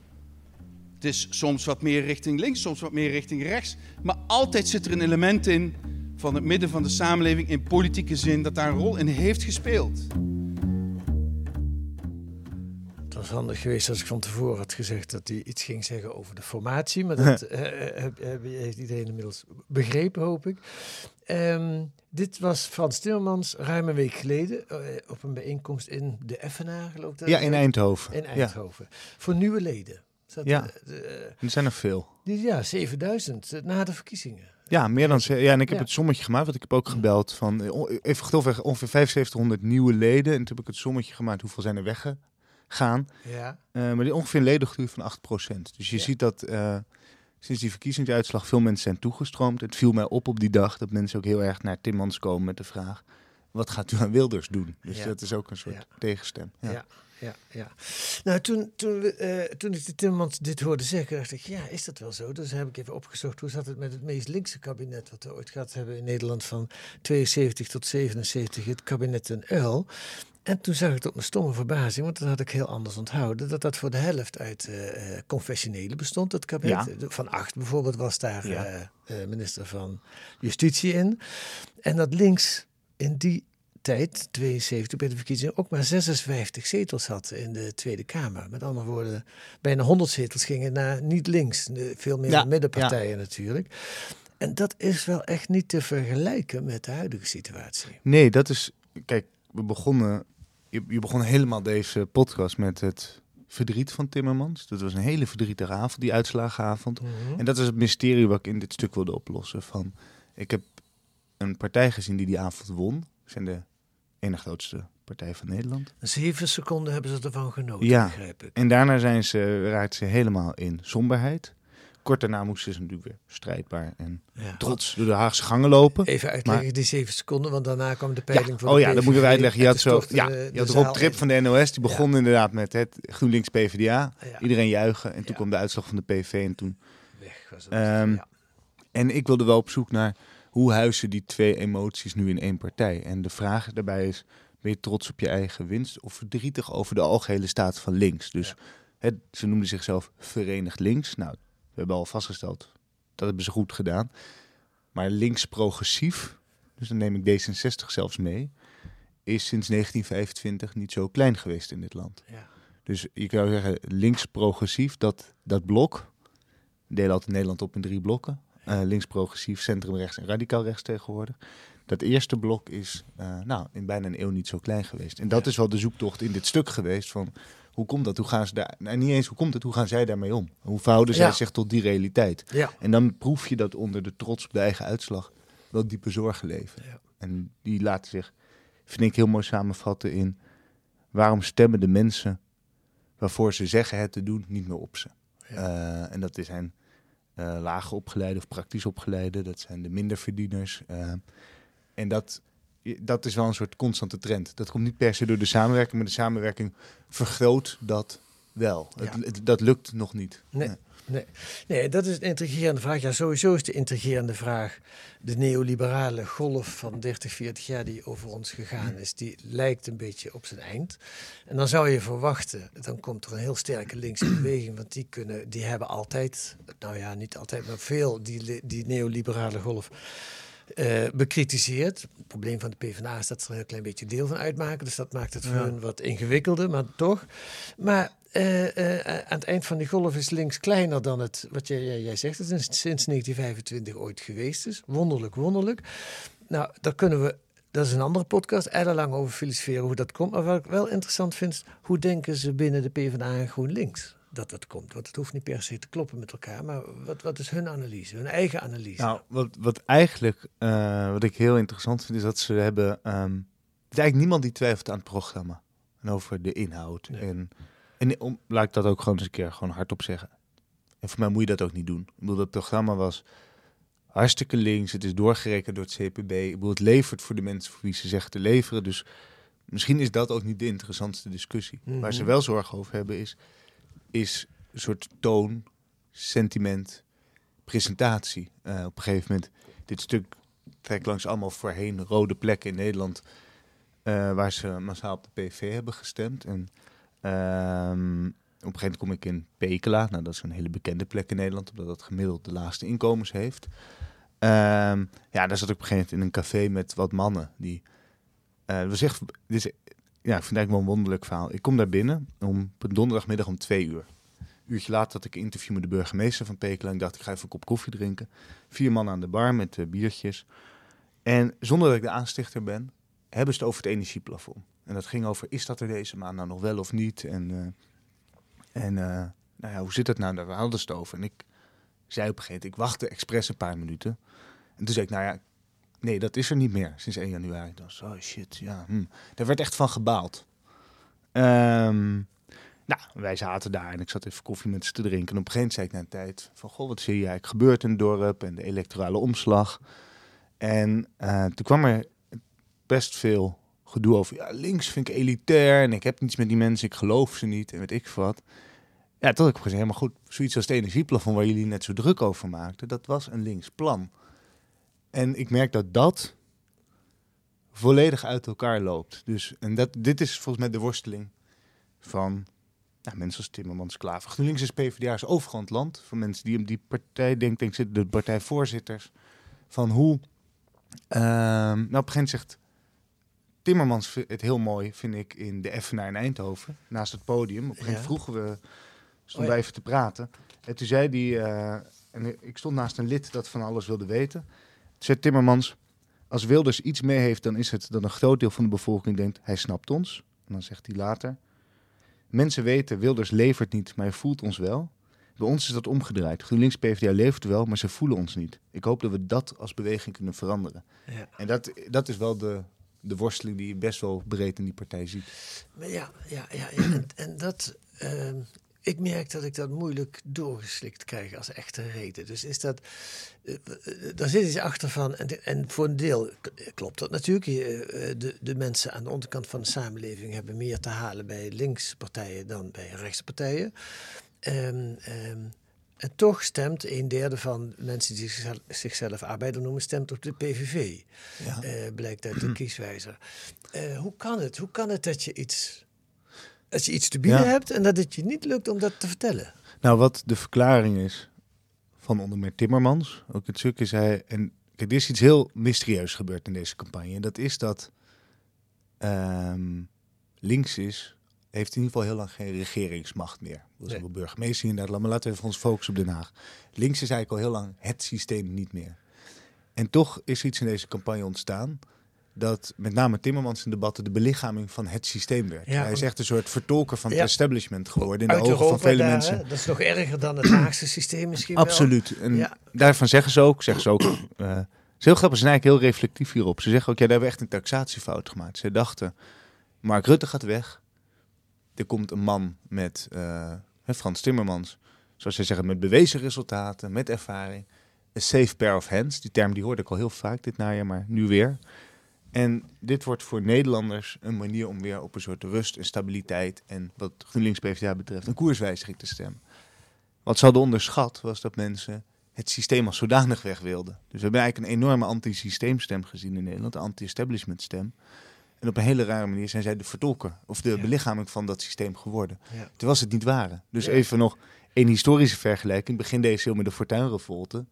Het is soms wat meer richting links, soms wat meer richting rechts. Maar altijd zit er een element in van het midden van de samenleving in politieke zin dat daar een rol in heeft gespeeld. Was handig geweest als ik van tevoren had gezegd dat hij iets ging zeggen over de formatie. Maar dat eh, heb- heeft iedereen inmiddels begrepen, hoop ik. Ehm, dit was Frans Timmermans ruim een week geleden eh, op een bijeenkomst in de Effenaar, geloof ik. dat Ja, in. Eindhoven. In Ja, Eindhoven. Voor nieuwe leden. Ja. eh, eh, er zijn er veel. die, ja, 7000 eh, na de verkiezingen. Ja, meer dan ze. Ja, en ik heb Ja. het sommetje gemaakt, want ik heb ook gebeld van eh, even grofweg ongeveer 7500 nieuwe leden. En toen heb ik het sommetje gemaakt hoeveel zijn er weggegaan. Ja. Eh, maar die ongeveer een ledengroei van 8%. Dus je Ja. ziet dat eh, sinds die verkiezingsuitslag veel mensen zijn toegestroomd. Het viel mij op op die dag dat mensen ook heel erg naar Timmans komen met de vraag: wat gaat u aan Wilders doen? Dus Ja. dat is ook een soort Ja. tegenstem. Ja. Ja. Ja. Nou, toen, toen, we, eh, toen ik de Timmermans dit hoorde zeggen, dacht ik, ja, is dat wel zo? Dus heb ik even opgezocht, hoe zat het met het meest linkse kabinet wat we ooit gehad hebben in Nederland van 72 tot 77, het kabinet Den Uil. En toen zag ik tot mijn stomme verbazing, want dat had ik heel anders onthouden, dat dat voor de helft uit eh, confessionelen bestond, het kabinet. Ja. Van acht bijvoorbeeld was daar Ja. minister van Justitie in. En dat links in die tijd, 72 bij de verkiezingen, ook maar 56 zetels had in de Tweede Kamer. Met andere woorden, bijna 100 zetels gingen naar niet links, de- veel meer Ja, middenpartijen natuurlijk. En dat is wel echt niet te vergelijken met de huidige situatie. Nee, dat is. Kijk, we begonnen. Je, je begon helemaal deze podcast met het verdriet van Timmermans. Dat was een hele verdrietige avond, die uitslagenavond. En dat is het mysterie wat ik in dit stuk wilde oplossen. Van, ik heb een partij gezien die die avond won. Zijn de ene grootste partij van Nederland. Zeven seconden hebben ze ervan genoten, Ja. begrijp ik. En daarna zijn ze, raakt ze helemaal in somberheid. Kort daarna moesten ze natuurlijk weer strijdbaar en Ja. trots door de Haagse gangen lopen. Even uitleggen, die zeven seconden, want daarna kwam de Ja, peiling voor oh de ja, dat moeten PVV. uitleggen. Je had, zo, ja, de- je had Rob Trip van de NOS, die begon inderdaad met het GroenLinks PvdA. Iedereen juichen en toen kwam de uitslag van de PV en toen... Weg was het. Ehm. En ik wilde wel op zoek naar hoe huizen die twee emoties nu in één partij. En de vraag daarbij is, ben je trots op je eigen winst of verdrietig over de algehele staat van links? Dus het, ze noemden zichzelf Verenigd Links. Nou, we hebben al vastgesteld, dat hebben ze goed gedaan. Maar links progressief, dus dan neem ik D66 zelfs mee, is sinds 1925 niet zo klein geweest in dit land. Ja. Dus je zou zeggen, links progressief, dat, dat blok, delen altijd Nederland op in drie blokken. Eh, links progressief, centrum rechts en radicaal rechts tegenwoordig. Dat eerste blok is eh, nou, in bijna een eeuw niet zo klein geweest. En dat is wel de zoektocht in dit stuk geweest van hoe komt dat? Hoe gaan ze daar, nou, niet eens hoe komt het, hoe gaan zij daarmee om? Hoe verhouden zij Ja. zich tot die realiteit? Ja. En dan proef je dat onder de trots op de eigen uitslag wel diepe zorgen leven. En die laten zich, vind ik, heel mooi samenvatten in waarom stemmen de mensen waarvoor ze zeggen het te doen niet meer op ze. Eh, en dat zijn lage opgeleide of praktisch opgeleide, dat zijn de minderverdieners. eh en dat, dat is wel een soort constante trend. Dat komt niet per se door de samenwerking, maar de samenwerking vergroot dat wel. Ja. Het, het- dat lukt nog niet. Nee. Nee. nee, dat is een intrigerende vraag. Ja, sowieso is de intrigerende vraag de neoliberale golf van 30, 40 jaar die over ons gegaan is, die lijkt een beetje op zijn eind. En dan zou je verwachten, dan komt er een heel sterke linkse beweging, want die, kunnen, die hebben altijd, nou ja, niet altijd, maar veel die, die neoliberale golf eh, bekritiseerd. Het probleem van de PvdA is dat ze er een heel klein beetje deel van uitmaken. Dus dat maakt het voor Ja. hun wat ingewikkelder, maar toch. Maar eh, eh, aan het eind van die golf is links kleiner dan het, wat jij, jij, jij zegt, het is sinds 1925 ooit geweest is. Wonderlijk, wonderlijk. Nou, daar kunnen we, dat is een andere podcast, ellenlang over filosoferen hoe dat komt. Maar wat ik wel interessant vind, hoe denken ze binnen de PvdA en GroenLinks dat dat komt? Want het hoeft niet per se te kloppen met elkaar, maar wat, wat is hun analyse, hun eigen analyse? Nou, wat, wat eigenlijk, eh, wat ik heel interessant vind, is dat ze hebben. er is eigenlijk niemand die twijfelt aan het programma en over de inhoud. Nee. En, en om, laat ik dat ook gewoon eens een keer gewoon hardop zeggen. En voor mij moet je dat ook niet doen. Ik bedoel, dat programma was hartstikke links. Het is doorgerekend door het CPB. Ik bedoel, het levert voor de mensen voor wie ze zeggen te leveren. Dus misschien is dat ook niet de interessantste discussie. Waar ze Mhm. wel zorgen over hebben is... is een soort toon, sentiment, presentatie. Eh, op een gegeven moment, dit stuk trekt langs allemaal voorheen rode plekken in Nederland, eh, waar ze massaal op de PV hebben gestemd. En ehm, op een gegeven moment kom ik in Pekela. Nou, dat is een hele bekende plek in Nederland, omdat dat gemiddeld de laagste inkomens heeft. Ehm, ja, daar zat ik op een gegeven moment in een café met wat mannen. Die, is, ja, ik vind het eigenlijk wel een wonderlijk verhaal. Ik kom daar binnen om, op donderdagmiddag om twee uur. Een uurtje later had ik een interview met de burgemeester van Pekela. En ik dacht, ik ga even een kop koffie drinken. Vier mannen aan de bar met eh, biertjes. En zonder dat ik de aanstichter ben, hebben ze het over het energieplafond. En dat ging over, is dat er deze maand nou nog wel of niet? En, eh, en eh, nou ja, hoe zit het nou? Daar hadden ze het over. En ik zei op een gegeven moment, ik wachtte expres een paar minuten. En toen zei ik, nou ja, nee, dat is er niet meer sinds 1 januari. Dan zo, oh shit, ja. Hm. Daar werd echt van gebaald. Ehm, nou, wij zaten daar en ik zat even koffie met ze te drinken. En op een gegeven moment zei ik na een tijd van, goh, wat zie je eigenlijk gebeurt in het dorp en de electorale omslag. En eh, toen kwam er best veel gedoe over, ja, links vind ik elitair en ik heb niets met die mensen, ik geloof ze niet en weet ik wat. Ja, heb ik gezegd, helemaal goed, zoiets als het energieplafond waar jullie net zo druk over maakten, dat was een links plan. En ik merk dat dat volledig uit elkaar loopt. Dus, en dat, dit is volgens mij de worsteling van nou, mensen als Timmermans, Klaver. GroenLinks is PvdA is overal het land. Van mensen die op die partij denken, denk, zitten de partijvoorzitters. Van hoe... ehm, nou, op een gegeven moment zegt Timmermans het heel mooi, vind ik, in de Effenaar in Eindhoven. Naast het podium. Op een gegeven moment vroegen we, stonden Oh wij even te praten. En toen zei hij, eh, en ik stond naast een lid dat van alles wilde weten. Toen zei Timmermans, als Wilders iets mee heeft, dan is het dat een groot deel van de bevolking denkt, hij snapt ons. En dan zegt hij later, mensen weten, Wilders levert niet, maar hij voelt ons wel. Bij ons is dat omgedraaid. GroenLinks PvdA levert wel, maar ze voelen ons niet. Ik hoop dat we dat als beweging kunnen veranderen. Ja. En dat, dat is wel de, de worsteling die je best wel breed in die partij ziet. Maar ja, ja, ja. En, en dat. ehm, ik merk dat ik dat moeilijk doorgeslikt krijg als echte reden. Dus is dat. eh, eh, daar zit iets achter van. En, en voor een deel klopt dat natuurlijk. Eh, de, de mensen aan de onderkant van de samenleving hebben meer te halen bij linkse partijen dan bij rechtse partijen. Ehm, ehm, en toch stemt een derde van mensen die zichzelf, zichzelf arbeider noemen, stemt op de PVV. Ja. Eh, blijkt uit de kieswijzer. Eh, hoe kan het? Hoe kan het dat je iets, dat je iets te bieden Ja. hebt en dat het je niet lukt om dat te vertellen? Nou, wat de verklaring is van onder meer Timmermans, ook het stuk is hij... En kijk, er is iets heel mysterieus gebeurd in deze campagne. En dat is dat ehm, links is, heeft in ieder geval heel lang geen regeringsmacht meer. Dat is Nee. wel burgemeester in Nederland, maar laten we even ons focussen op Den Haag. Links is eigenlijk al heel lang het systeem niet meer. En toch is iets in deze campagne ontstaan dat met name Timmermans in debatten de belichaming van het systeem werd. Ja, hij is echt een soort vertolker van Ja. het establishment geworden in de ogen van vele daar, mensen. hè? Dat is nog erger dan het Haagse systeem misschien wel. Absoluut. En Ja. daarvan zeggen ze ook, zeggen ze ook, eh, het is heel grappig, ze zijn eigenlijk heel reflectief hierop. Ze zeggen ook, ja, daar hebben we echt een taxatiefout gemaakt. Ze dachten, Mark Rutte gaat weg. Er komt een man met eh, Frans Timmermans, zoals ze zeggen, met bewezen resultaten, met ervaring. Een safe pair of hands, die term die hoorde ik al heel vaak dit najaar, maar nu weer. En dit wordt voor Nederlanders een manier om weer op een soort rust en stabiliteit en wat GroenLinks PvdA betreft een koerswijziging te stemmen. Wat ze hadden onderschat was dat mensen het systeem als zodanig weg wilden. Dus we hebben eigenlijk een enorme anti-systeemstem gezien in Nederland, een anti-establishment stem. En op een hele rare manier zijn zij de vertolker of de Ja. belichaming van dat systeem geworden. Ja. Terwijl ze het niet waren. Dus Ja. even nog een historische vergelijking. Begin deze eeuw met de Fortuinrevolte.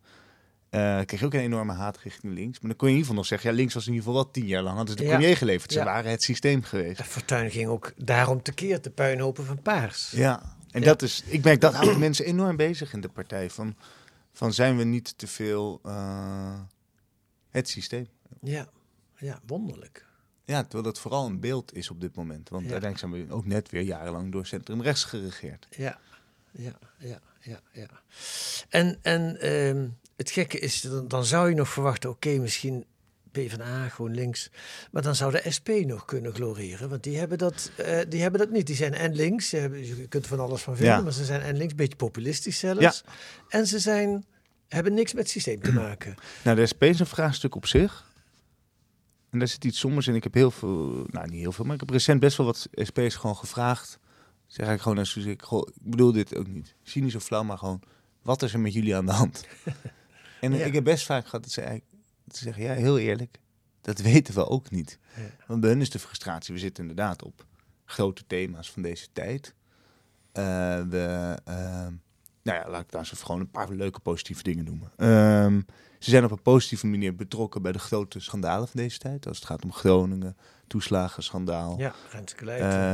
eh kreeg je ook een enorme haat richting links. Maar dan kon je in ieder geval nog zeggen... ja, links was in ieder geval wel tien jaar lang... hadden ze de premier geleverd. Ze waren het systeem geweest. En Fortuyn ging ook daarom tekeer, de puinhopen van Paars. Ja, en dat is... Ik merk, dat houdt mensen enorm bezig in de partij. Van, van zijn we niet te veel eh, het systeem? Ja, ja wonderlijk. Ja, terwijl dat vooral een beeld is op dit moment. Want Ja. uiteindelijk zijn we ook net weer jarenlang door centrum-rechts geregeerd. Ja, ja, ja, ja. ja. En, en ehm, het gekke is, dan, dan zou je nog verwachten, oké, misschien PvdA, GroenLinks. Maar dan zou de SP nog kunnen gloreren. Want die hebben dat, eh, die hebben dat niet. Die zijn en links, ze hebben, je kunt er van alles van vinden, Ja. maar ze zijn en links, een beetje populistisch zelfs. Ja. En ze zijn, hebben niks met het systeem te maken. Nou, de SP is een vraagstuk op zich. En daar zit iets sommers in. Ik heb heel veel, nou niet heel veel, maar ik heb recent best wel wat SP's gewoon gevraagd. zeg ik gewoon Suze, ik, ik bedoel dit ook niet. Niet zo flauw, maar gewoon, wat is er met jullie aan de hand? en Ja. ik heb best vaak gehad dat ze, eigenlijk- dat ze zeggen, ja, heel eerlijk, dat weten we ook niet. Ja. Want bij hun is de frustratie, we zitten inderdaad op grote thema's van deze tijd. Eh, we, ehm, nou ja, laat ik daar eens even gewoon een paar leuke positieve dingen noemen. Ehm, ze zijn op een positieve manier betrokken bij de grote schandalen van deze tijd. Als het gaat om Groningen, toeslagenschandaal. Ja.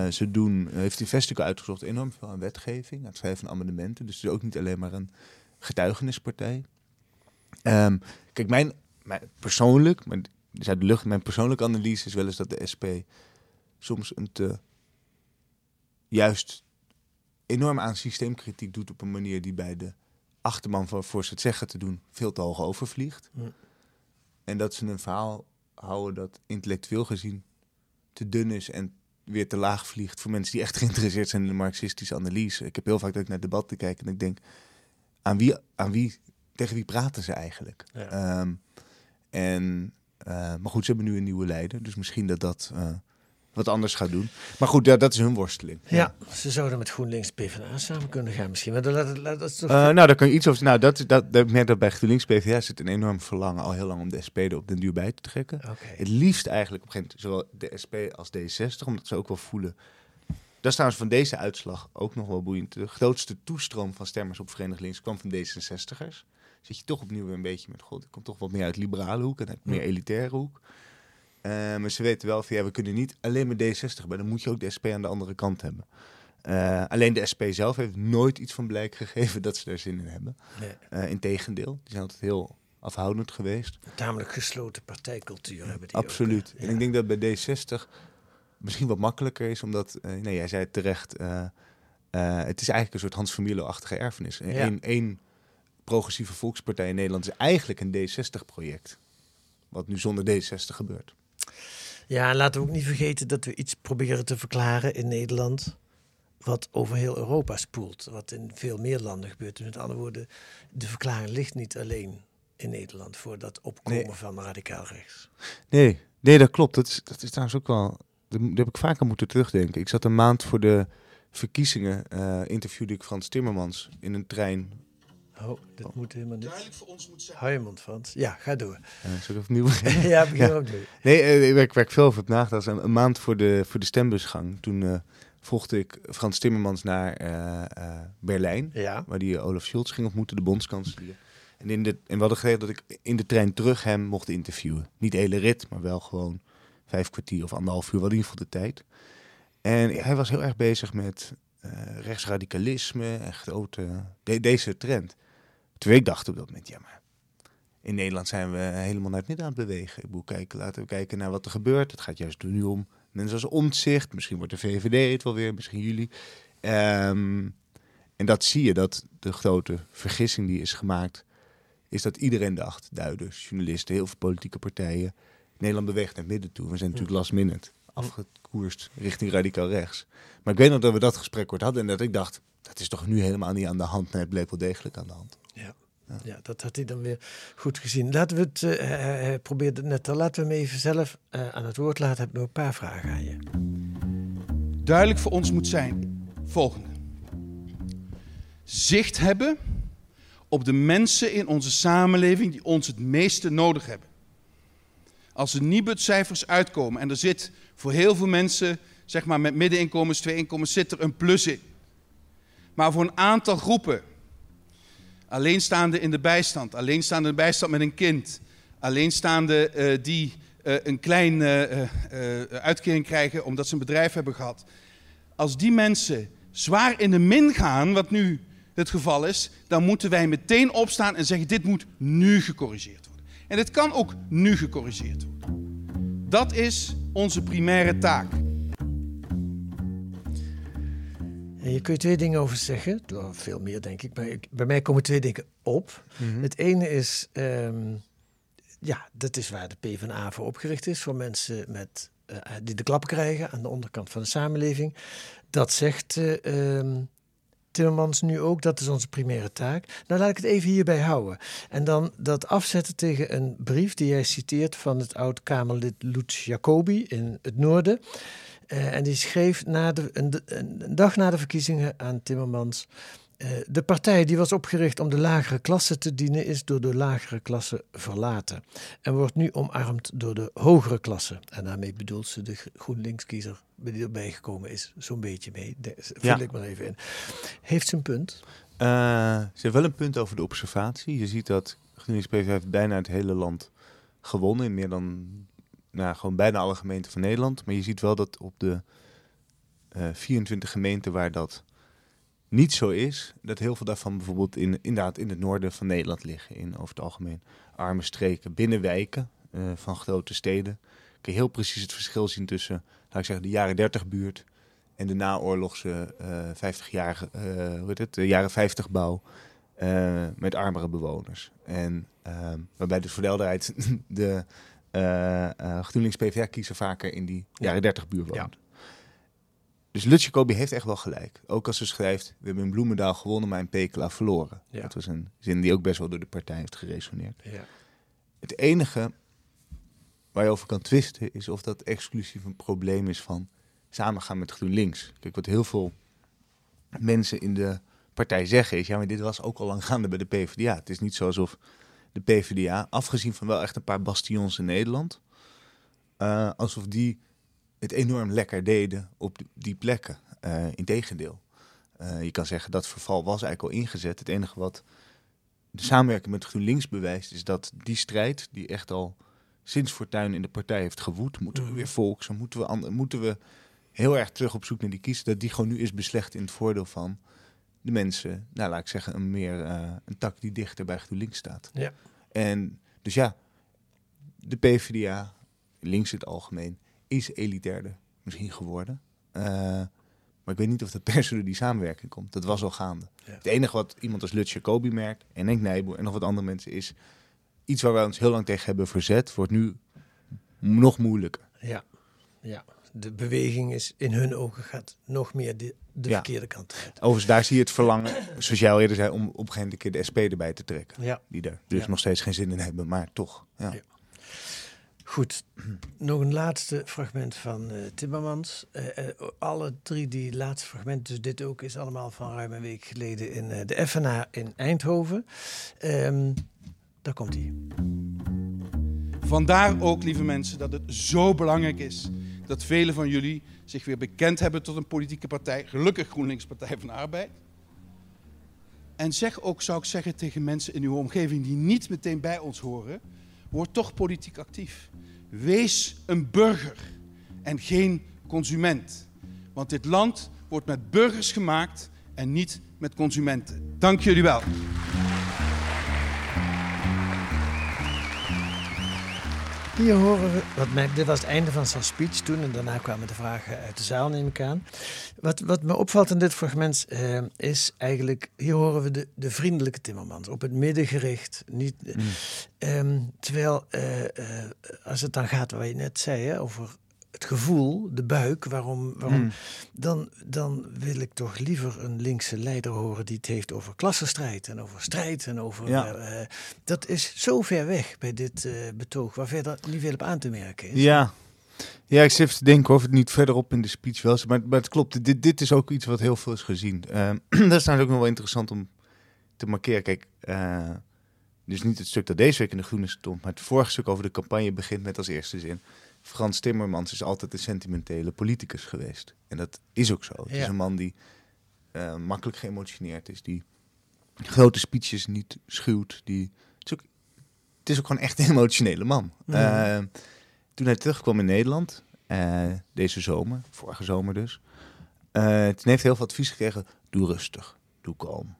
Eh, ze doen, heeft Investico uitgezocht enorm veel aan wetgeving, aan het schrijven van amendementen. Dus het is ook niet alleen maar een getuigenispartij. Ehm, kijk, mijn, mijn persoonlijk, dit is uit de lucht, mijn persoonlijke analyse is wel eens dat de SP soms een te juist enorm aan systeemkritiek doet op een manier die bij de achterman van voor ze het zeggen te doen veel te hoog overvliegt. En dat ze een verhaal houden dat intellectueel gezien te dun is en weer te laag vliegt voor mensen die echt geïnteresseerd zijn in de marxistische analyse. Ik heb heel vaak dat ik naar debatten kijk en ik denk, aan wie, aan wie, tegen wie praten ze eigenlijk? Ja. Ehm, en, eh, maar goed, ze hebben nu een nieuwe leider, dus misschien dat dat eh, wat anders gaat doen. Maar goed, ja, dat is hun worsteling. ja, ze zouden met GroenLinks PvdA samen kunnen gaan misschien. Maar dat, dat, dat, dat toch... Eh, nou, daar kan je iets over. Nou, dat, dat, dat, merk dat bij GroenLinks PvdA zit een enorm verlangen al heel lang om de SP er op den duur bij te trekken. Het liefst eigenlijk op een gegeven moment zowel de SP als D60, omdat ze ook wel voelen. Dat is trouwens van deze uitslag ook nog wel boeiend. De grootste toestroom van stemmers op Verenigd Links kwam van D66'ers. Zit je toch opnieuw weer een beetje met, god, ik kom toch wat meer uit liberale hoek en uit meer elitaire hoek. Eh, maar ze weten wel van, ja, we kunnen niet alleen met D60 bij, dan moet je ook de SP aan de andere kant hebben. Eh, alleen de SP zelf heeft nooit iets van blijk gegeven dat ze er zin in hebben. Nee. Eh Integendeel, die zijn altijd heel afhoudend geweest. Tamelijk gesloten partijcultuur hebben die Absoluut. ook? En ik denk dat bij D60 misschien wat makkelijker is, omdat, nee, jij zei het terecht, het is eigenlijk een soort Hans van Mierlo-achtige erfenis. Ja. Eén één progressieve volkspartij in Nederland is eigenlijk een D60-project. Wat nu zonder D60 gebeurt. Ja, en laten we ook niet vergeten dat we iets proberen te verklaren in Nederland. Wat over heel Europa spoelt. Wat in veel meer landen gebeurt. Dus met andere woorden, de verklaring ligt niet alleen in Nederland voor dat opkomen Nee. van radicaal rechts. Nee, nee, dat klopt. Dat is, dat is trouwens ook wel. Daar heb ik aan moeten terugdenken. Ik zat een maand voor de verkiezingen, eh, interviewde ik Frans Timmermans in een trein. Oh, dit moet helemaal niet. Duidelijk voor ons moet zijn. Hou je mond, Frans. Ja, ga door. Uh, zal ik opnieuw beginnen? ja, begin Ja. ook nu. Nee, eh, ik, waar ik veel over nagedacht. Een, een maand voor de, voor de stembusgang. Toen eh, volgde ik Frans Timmermans naar eh, eh, Berlijn. Ja. Waar die Olaf Scholz ging ontmoeten, de bondskanselier. En, in de, en we hadden geregeld dat ik in de trein terug hem mocht interviewen. Niet de hele rit, maar wel gewoon vijf kwartier of anderhalf uur. Wel in ieder geval de tijd. En hij was heel erg bezig met eh, rechtsradicalisme en grote, de- deze trend. Terwijl ik dacht op dat moment, ja maar in Nederland zijn we helemaal naar het midden aan het bewegen. Ik moet kijken, laten we kijken naar wat er gebeurt. Het gaat juist nu om mensen als omzicht. Misschien wordt de VVD het wel weer, misschien jullie. Ehm, en dat zie je, dat de grote vergissing die is gemaakt, is dat iedereen dacht, duiders, journalisten, heel veel politieke partijen, Nederland beweegt naar het midden toe. We zijn natuurlijk last minute afgekoerst richting radicaal rechts. Maar ik weet nog dat we dat gesprek kort hadden en dat ik dacht, dat is toch nu helemaal niet aan de hand. Nee, het bleek wel degelijk aan de hand. Ja. dat had hij dan weer goed gezien. Laten we het, eh, hij- probeerde het net al, laten we hem even zelf eh, aan het woord laten. Heb ik nog een paar vragen aan je. Duidelijk voor ons moet zijn volgende. Zicht hebben op de mensen in onze samenleving die ons het meeste nodig hebben. Als de Nibud-cijfers uitkomen en er zit voor heel veel mensen, zeg maar met middeninkomens, twee inkomens, zit er een plus in. Maar voor een aantal groepen, alleenstaande in de bijstand, alleenstaande de bijstand met een kind, alleenstaande eh, die eh, een klein eh, eh, uitkering krijgen omdat ze een bedrijf hebben gehad. Als die mensen zwaar in de min gaan, wat nu het geval is, dan moeten wij meteen opstaan en zeggen: dit moet nu gecorrigeerd worden. En dit kan ook nu gecorrigeerd worden. Dat is onze primaire taak. En je twee dingen over zeggen. Veel meer, denk ik. Maar bij mij komen twee dingen op. Het ene is, ehm, ja, dat is waar de PvdA voor opgericht is. Voor mensen met, eh, die de klap krijgen aan de onderkant van de samenleving. Dat zegt ehm, Timmermans nu ook. Dat is onze primaire taak. Nou, laat ik het even hierbij houden. En dan dat afzetten tegen een brief die hij citeert van het oud-Kamerlid Lutz Jacobi in het noorden. Eh, en die schreef na de, een, een dag na de verkiezingen aan Timmermans. Uh, de partij die was opgericht om de lagere klasse te dienen, is door de lagere klasse verlaten. En wordt nu omarmd door de hogere klasse. En daarmee bedoelt ze de GroenLinks-kiezer die erbij gekomen is, zo'n beetje mee. Daar vul ja. ik maar even in. Heeft ze een punt? Uh, ze heeft wel een punt over de observatie. Je ziet dat GroenLinks PvdA heeft bijna het hele land gewonnen. In meer dan, nou, gewoon bijna alle gemeenten van Nederland. Maar je ziet wel dat op de uh, 24 gemeenten waar dat niet zo is, dat heel veel daarvan bijvoorbeeld in, inderdaad in het noorden van Nederland liggen. In over het algemeen arme streken, binnenwijken uh, van grote steden. Kun je heel precies het verschil zien tussen, laat ik zeggen, de jaren 30 buurt en de naoorlogse uh, 50-jarige, uh, hoe het, de jaren 50 bouw uh, met armere bewoners. En waarbij dus voor de helderheid de GroenLinks PvdA-kiezer vaker in die jaren 30 buurt woont. Dus Lutje Kobi heeft echt wel gelijk. Ook als ze schrijft, we hebben in Bloemendaal gewonnen, maar in Pekela verloren. Ja. Dat was een zin die ook best wel door de partij heeft geresoneerd. Ja. Het enige waar je over kan twisten is of dat exclusief een probleem is van samengaan met GroenLinks. Kijk, wat heel veel mensen in de partij zeggen is, ja, maar dit was ook al lang gaande bij de PvdA. Het is niet zo alsof de PvdA, afgezien van wel echt een paar bastions in Nederland, uh, alsof die het enorm lekker deden op die plekken. Uh, Integendeel. Uh, je kan zeggen dat verval was eigenlijk al ingezet. Het enige wat de samenwerking met GroenLinks bewijst, is dat die strijd, die echt al sinds Fortuyn in de partij heeft gewoed, moeten we mhm. weer volks, moeten we, moeten we heel erg terug op zoek naar die kiezer, dat die gewoon nu is beslecht in het voordeel van de mensen, nou laat ik zeggen, een meer uh, een tak die dichter bij GroenLinks staat. Ja. En dus ja, de PvdA, links in het algemeen, is elitairder misschien geworden. Uh, maar ik weet niet of dat per se door die samenwerking komt. Dat was al gaande. Het enige wat iemand als Lutje Kobi merkt, en Henk Nijboer en nog wat andere mensen, is iets waar wij ons heel lang tegen hebben verzet, wordt nu nog moeilijker. Ja, ja. De beweging is in hun ogen gaat nog meer de, de verkeerde kant uit. Overigens, daar zie je het verlangen, zoals jij al eerder zei, om op een gegeven moment keer de SP erbij te trekken. Ja. Die er dus nog steeds geen zin in hebben, maar toch. ja. Goed, nog een laatste fragment van uh, Timmermans. Uh, alle drie die laatste fragmenten, dus dit ook, is allemaal van ruim een week geleden in uh, de FNA in Eindhoven. Um, daar komt hij. Vandaar ook, lieve mensen, dat het zo belangrijk is dat velen van jullie zich weer bekend hebben tot een politieke partij. Gelukkig GroenLinks Partij van de Arbeid. En zeg ook, zou ik zeggen, tegen mensen in uw omgeving die niet meteen bij ons horen, word toch politiek actief. Wees een burger en geen consument. Want dit land wordt met burgers gemaakt en niet met consumenten. Dank jullie wel. Hier horen we, wat mij, dit was het einde van zijn speech toen en daarna kwamen de vragen uit de zaal, neem ik aan. Wat, wat me opvalt in dit fragment uh, is eigenlijk, hier horen we de, de vriendelijke Timmermans, op het midden gericht. Niet, mm. um, terwijl, uh, uh, als het dan gaat waar je net zei, hè, over het gevoel, de buik, waarom, waarom hmm. dan, dan wil ik toch liever een linkse leider horen die het heeft over klassenstrijd en over strijd en over. Ja. Uh, dat is zo ver weg bij dit uh, betoog, waar verder niet veel op aan te merken is. Ja. Ja, ik zit te denken of het niet verderop in de speech wel is. Maar, maar het klopt, dit, dit is ook iets wat heel veel is gezien. Uh, dat is namelijk ook nog wel interessant om te markeren. Kijk, dus niet het stuk dat deze week in de Groene stond, maar het vorige stuk over de campagne begint met als eerste zin. Frans Timmermans is altijd een sentimentele politicus geweest. En dat is ook zo. Het is een man die uh, makkelijk geëmotioneerd is, die grote speeches niet schuwt. Die, het, is ook, het is ook gewoon echt een emotionele man. Uh, toen hij terugkwam in Nederland, uh, deze zomer, vorige zomer dus, toen heeft hij heel veel advies gekregen. Doe rustig, doe kalm,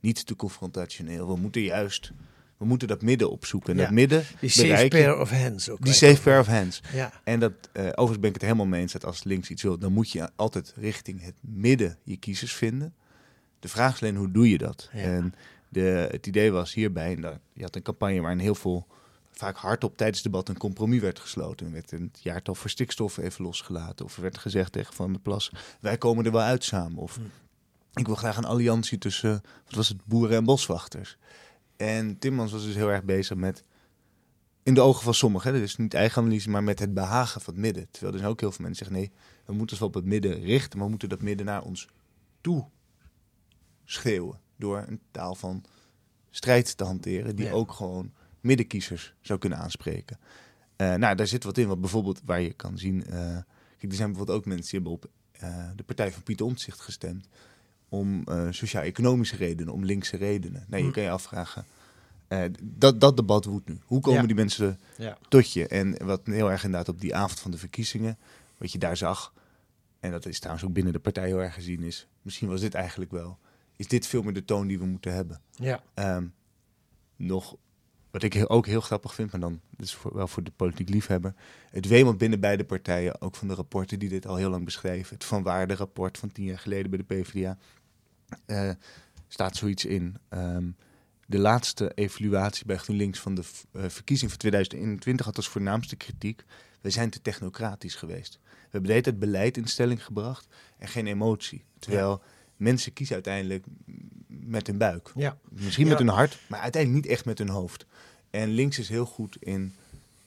niet te confrontationeel. We moeten juist we moeten dat midden opzoeken. En dat midden Die safe pair of hands ook. Die safe pair of hands. Ja. En dat, uh, overigens ben ik het helemaal mee eens dat als links iets wil, dan moet je altijd richting het midden je kiezers vinden. De vraag is alleen, hoe doe je dat? En de, het idee was hierbij, en dat, je had een campagne waarin heel veel, vaak hardop tijdens het debat een compromis werd gesloten. Er werd een jaartal voor stikstof even losgelaten. Of er werd gezegd tegen Van der Plas, wij komen er wel uit samen. Of hm. ik wil graag een alliantie tussen, wat was het, boeren en boswachters. En Timmans was dus heel erg bezig met in de ogen van sommigen, hè, dus niet eigen analyse, maar met het behagen van het midden. Terwijl er zijn ook heel veel mensen zeggen, nee, we moeten ons wel op het midden richten, maar we moeten dat midden naar ons toe schreeuwen. Door een taal van strijd te hanteren, die Ja. ook gewoon middenkiezers zou kunnen aanspreken. Eh, nou, daar zit wat in, wat bijvoorbeeld waar je kan zien. eh, kijk, er zijn bijvoorbeeld ook mensen die hebben op eh, de partij van Pieter Omtzigt gestemd. Om eh, sociaal-economische redenen, om linkse redenen. Nou, je Hm. kan je afvragen. eh, dat, dat debat woedt nu. Hoe komen Ja. die mensen Ja. tot je? En wat heel erg inderdaad op die avond van de verkiezingen, wat je daar zag, en dat is trouwens ook binnen de partij heel erg gezien, is misschien was dit eigenlijk wel, is dit veel meer de toon die we moeten hebben. Ja. Ehm, nog, wat ik ook heel grappig vind, maar dan is voor, wel voor de politiek liefhebber, het wemelt binnen beide partijen, ook van de rapporten die dit al heel lang beschrijven. Het Van Waarde rapport van tien jaar geleden bij de PvdA, eh, staat zoiets in. Ehm, de laatste evaluatie bij GroenLinks van de eh, verkiezing van 2021 had als voornaamste kritiek, wij zijn te technocratisch geweest. We hebben de hele tijd beleid in stelling gebracht en geen emotie. Terwijl mensen kiezen uiteindelijk met hun buik. Ja. Misschien met hun hart, maar uiteindelijk niet echt met hun hoofd. En links is heel goed in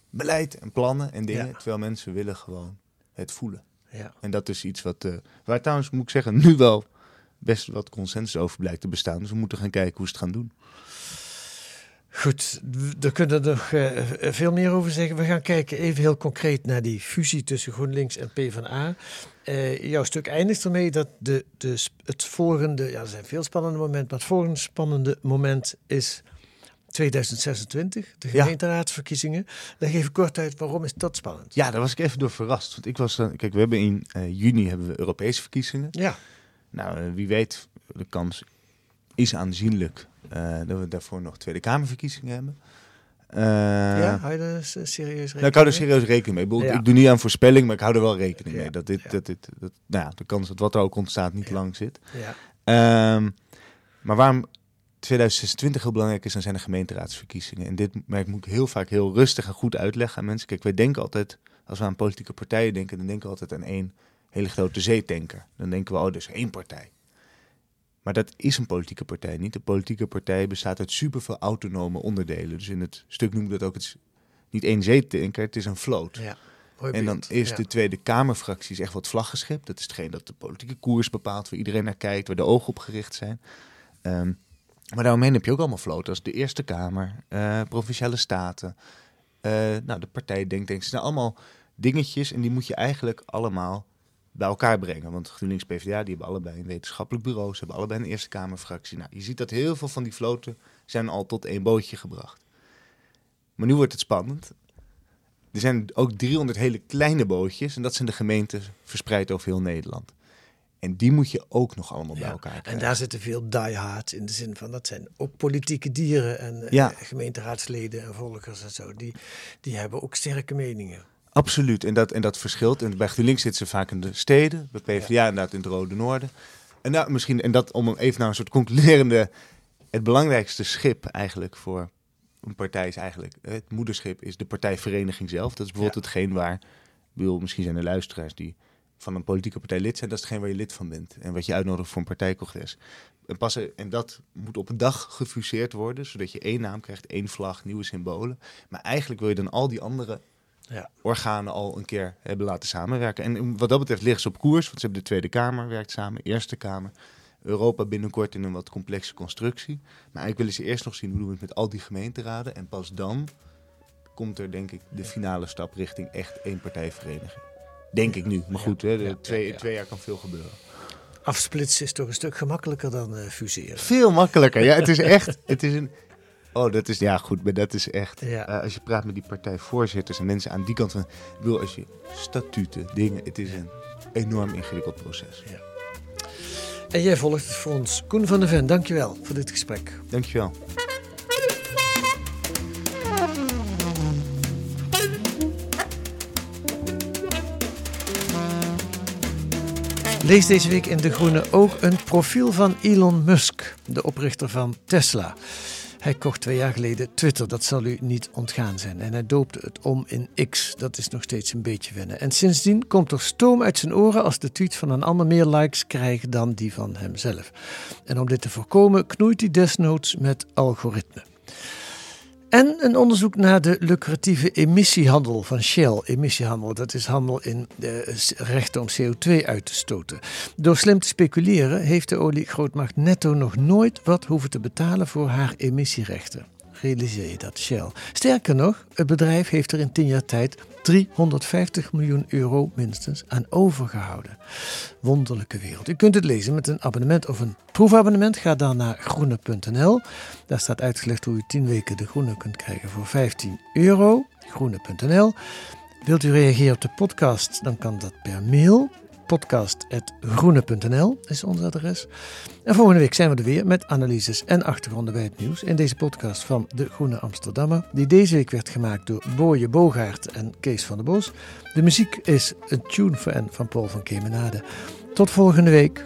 beleid en plannen en dingen, Ja. terwijl mensen willen gewoon het voelen. Ja. En dat is iets wat, eh, waar trouwens, moet ik zeggen, nu wel best wat consensus over blijkt te bestaan. Dus we moeten gaan kijken hoe ze het gaan doen. Goed, we kunnen er nog eh, veel meer over zeggen. We gaan kijken even heel concreet naar die fusie tussen GroenLinks en PvdA. Eh jouw stuk eindigt ermee dat de, de, het volgende, ja er zijn veel spannende momenten, maar het volgende spannende moment is 2026, de Ja. gemeenteraadsverkiezingen. Leg even kort uit, waarom is dat spannend? Ja, daar was ik even door verrast. Want ik was, eh, kijk, we hebben in eh, juni hebben we Europese verkiezingen. Ja, Nou, wie weet, de kans is aanzienlijk eh, dat we daarvoor nog Tweede Kamerverkiezingen hebben. Eh, ja hou je er serieus rekening Nou, ik hou er serieus rekening mee. Ik, bedoel, Ja. ik doe niet aan voorspelling, maar ik hou er wel rekening Ja. mee. Dat dit, dat dit, dat, nou ja, de kans dat wat er ook ontstaat niet lang zit. Ja, Ehm, maar waarom 2026 heel belangrijk is, dan zijn de gemeenteraadsverkiezingen. En dit merk moet ik heel vaak heel rustig en goed uitleggen aan mensen. Kijk, wij denken altijd, als we aan politieke partijen denken, dan denken we altijd aan één hele grote zeetanker. Dan denken we, oh, dus één partij. Maar dat is een politieke partij niet. Een politieke partij bestaat uit superveel autonome onderdelen. Dus in het stuk noemen we dat ook het, niet één zeetanker, het is een vloot. ja. En dan is Ja. de Tweede Kamerfractie is echt wat vlaggenschip. Dat is hetgeen dat de politieke koers bepaalt, waar iedereen naar kijkt, waar de ogen op gericht zijn. Ehm, maar daaromheen heb je ook allemaal floten als de Eerste Kamer, eh, Provinciale Staten, eh, nou, de partij Denktanks. Het zijn allemaal dingetjes en die moet je eigenlijk allemaal bij elkaar brengen. Want GroenLinks PvdA, die hebben allebei een wetenschappelijk bureau, ze hebben allebei een Eerste Kamerfractie. Nou, je ziet dat heel veel van die floten zijn al tot één bootje gebracht. Maar nu wordt het spannend. Er zijn ook 300 hele kleine bootjes en dat zijn de gemeenten verspreid over heel Nederland. En die moet je ook nog allemaal bij elkaar En krijgen. daar zitten veel diehards in de zin van dat zijn ook politieke dieren en eh, Ja. gemeenteraadsleden en volgers en zo. Die, die hebben ook sterke meningen. Absoluut, en dat, en dat verschilt. En bij GroenLinks zitten ze vaak in de steden, bij PvdA inderdaad in het Rode Noorden. En nou, misschien, en dat om even naar een soort concluderende, het belangrijkste schip eigenlijk voor een partij is eigenlijk, het moederschip is de partijvereniging zelf. Dat is bijvoorbeeld hetgeen waar, bedoel, misschien zijn er luisteraars die van een politieke partij lid zijn, dat is hetgeen waar je lid van bent en wat je uitnodigt voor een partijcongres. En, pas, en dat moet op een dag gefuseerd worden, zodat je één naam krijgt, één vlag, nieuwe symbolen. Maar eigenlijk wil je dan al die andere Ja. organen al een keer hebben laten samenwerken. En wat dat betreft liggen ze op koers, want ze hebben de Tweede Kamer werkt samen, Eerste Kamer. Europa binnenkort in een wat complexe constructie. Maar eigenlijk willen ze eerst nog zien hoe doen we het met al die gemeenteraden. En pas dan komt er denk ik de finale stap richting echt één partijvereniging. Denk ik nu. Maar goed, hè, de Ja, ja, twee, ja. twee jaar kan veel gebeuren. Afsplitsen is toch een stuk gemakkelijker dan eh, fuseren. Veel makkelijker. Ja, het is echt. Het is een. Oh, dat is ja goed, maar dat is echt. Ja. eh, als je praat met die partijvoorzitters en mensen aan die kant van. Ik bedoel, als je statuten, dingen. Het is een enorm ingewikkeld proces. En jij volgt het voor ons. Koen van der Ven, dankjewel voor dit gesprek. Dankjewel. Lees deze week in De Groene ook een profiel van Elon Musk, de oprichter van Tesla. Hij kocht twee jaar geleden Twitter, dat zal u niet ontgaan zijn. En hij doopte het om in X, dat is nog steeds een beetje wennen. En sindsdien komt er stoom uit zijn oren als de tweets van een ander meer likes krijgen dan die van hemzelf. En om dit te voorkomen knoeit hij desnoods met algoritme. En een onderzoek naar de lucratieve emissiehandel van Shell. Emissiehandel, dat is handel in de rechten om CO2 uit te stoten. Door slim te speculeren heeft de oliegrootmacht netto nog nooit wat hoeven te betalen voor haar emissierechten. Realiseer je dat, Shell. Sterker nog, het bedrijf heeft er in tien jaar tijd 350 miljoen euro minstens aan overgehouden. Wonderlijke wereld. U kunt het lezen met een abonnement of een proefabonnement. Ga dan naar groene.nl. Daar staat uitgelegd hoe u 10 weken de groene kunt krijgen voor 15 euro. Groene.nl. Wilt u reageren op de podcast, dan kan dat per mail podcast.groene.nl is ons adres. En volgende week zijn we er weer met analyses en achtergronden bij het nieuws in deze podcast van De Groene Amsterdammer, die deze week werd gemaakt door Boje Bogaert en Kees van der Bos. De muziek is een tune van Paul van Kemenade. Tot volgende week.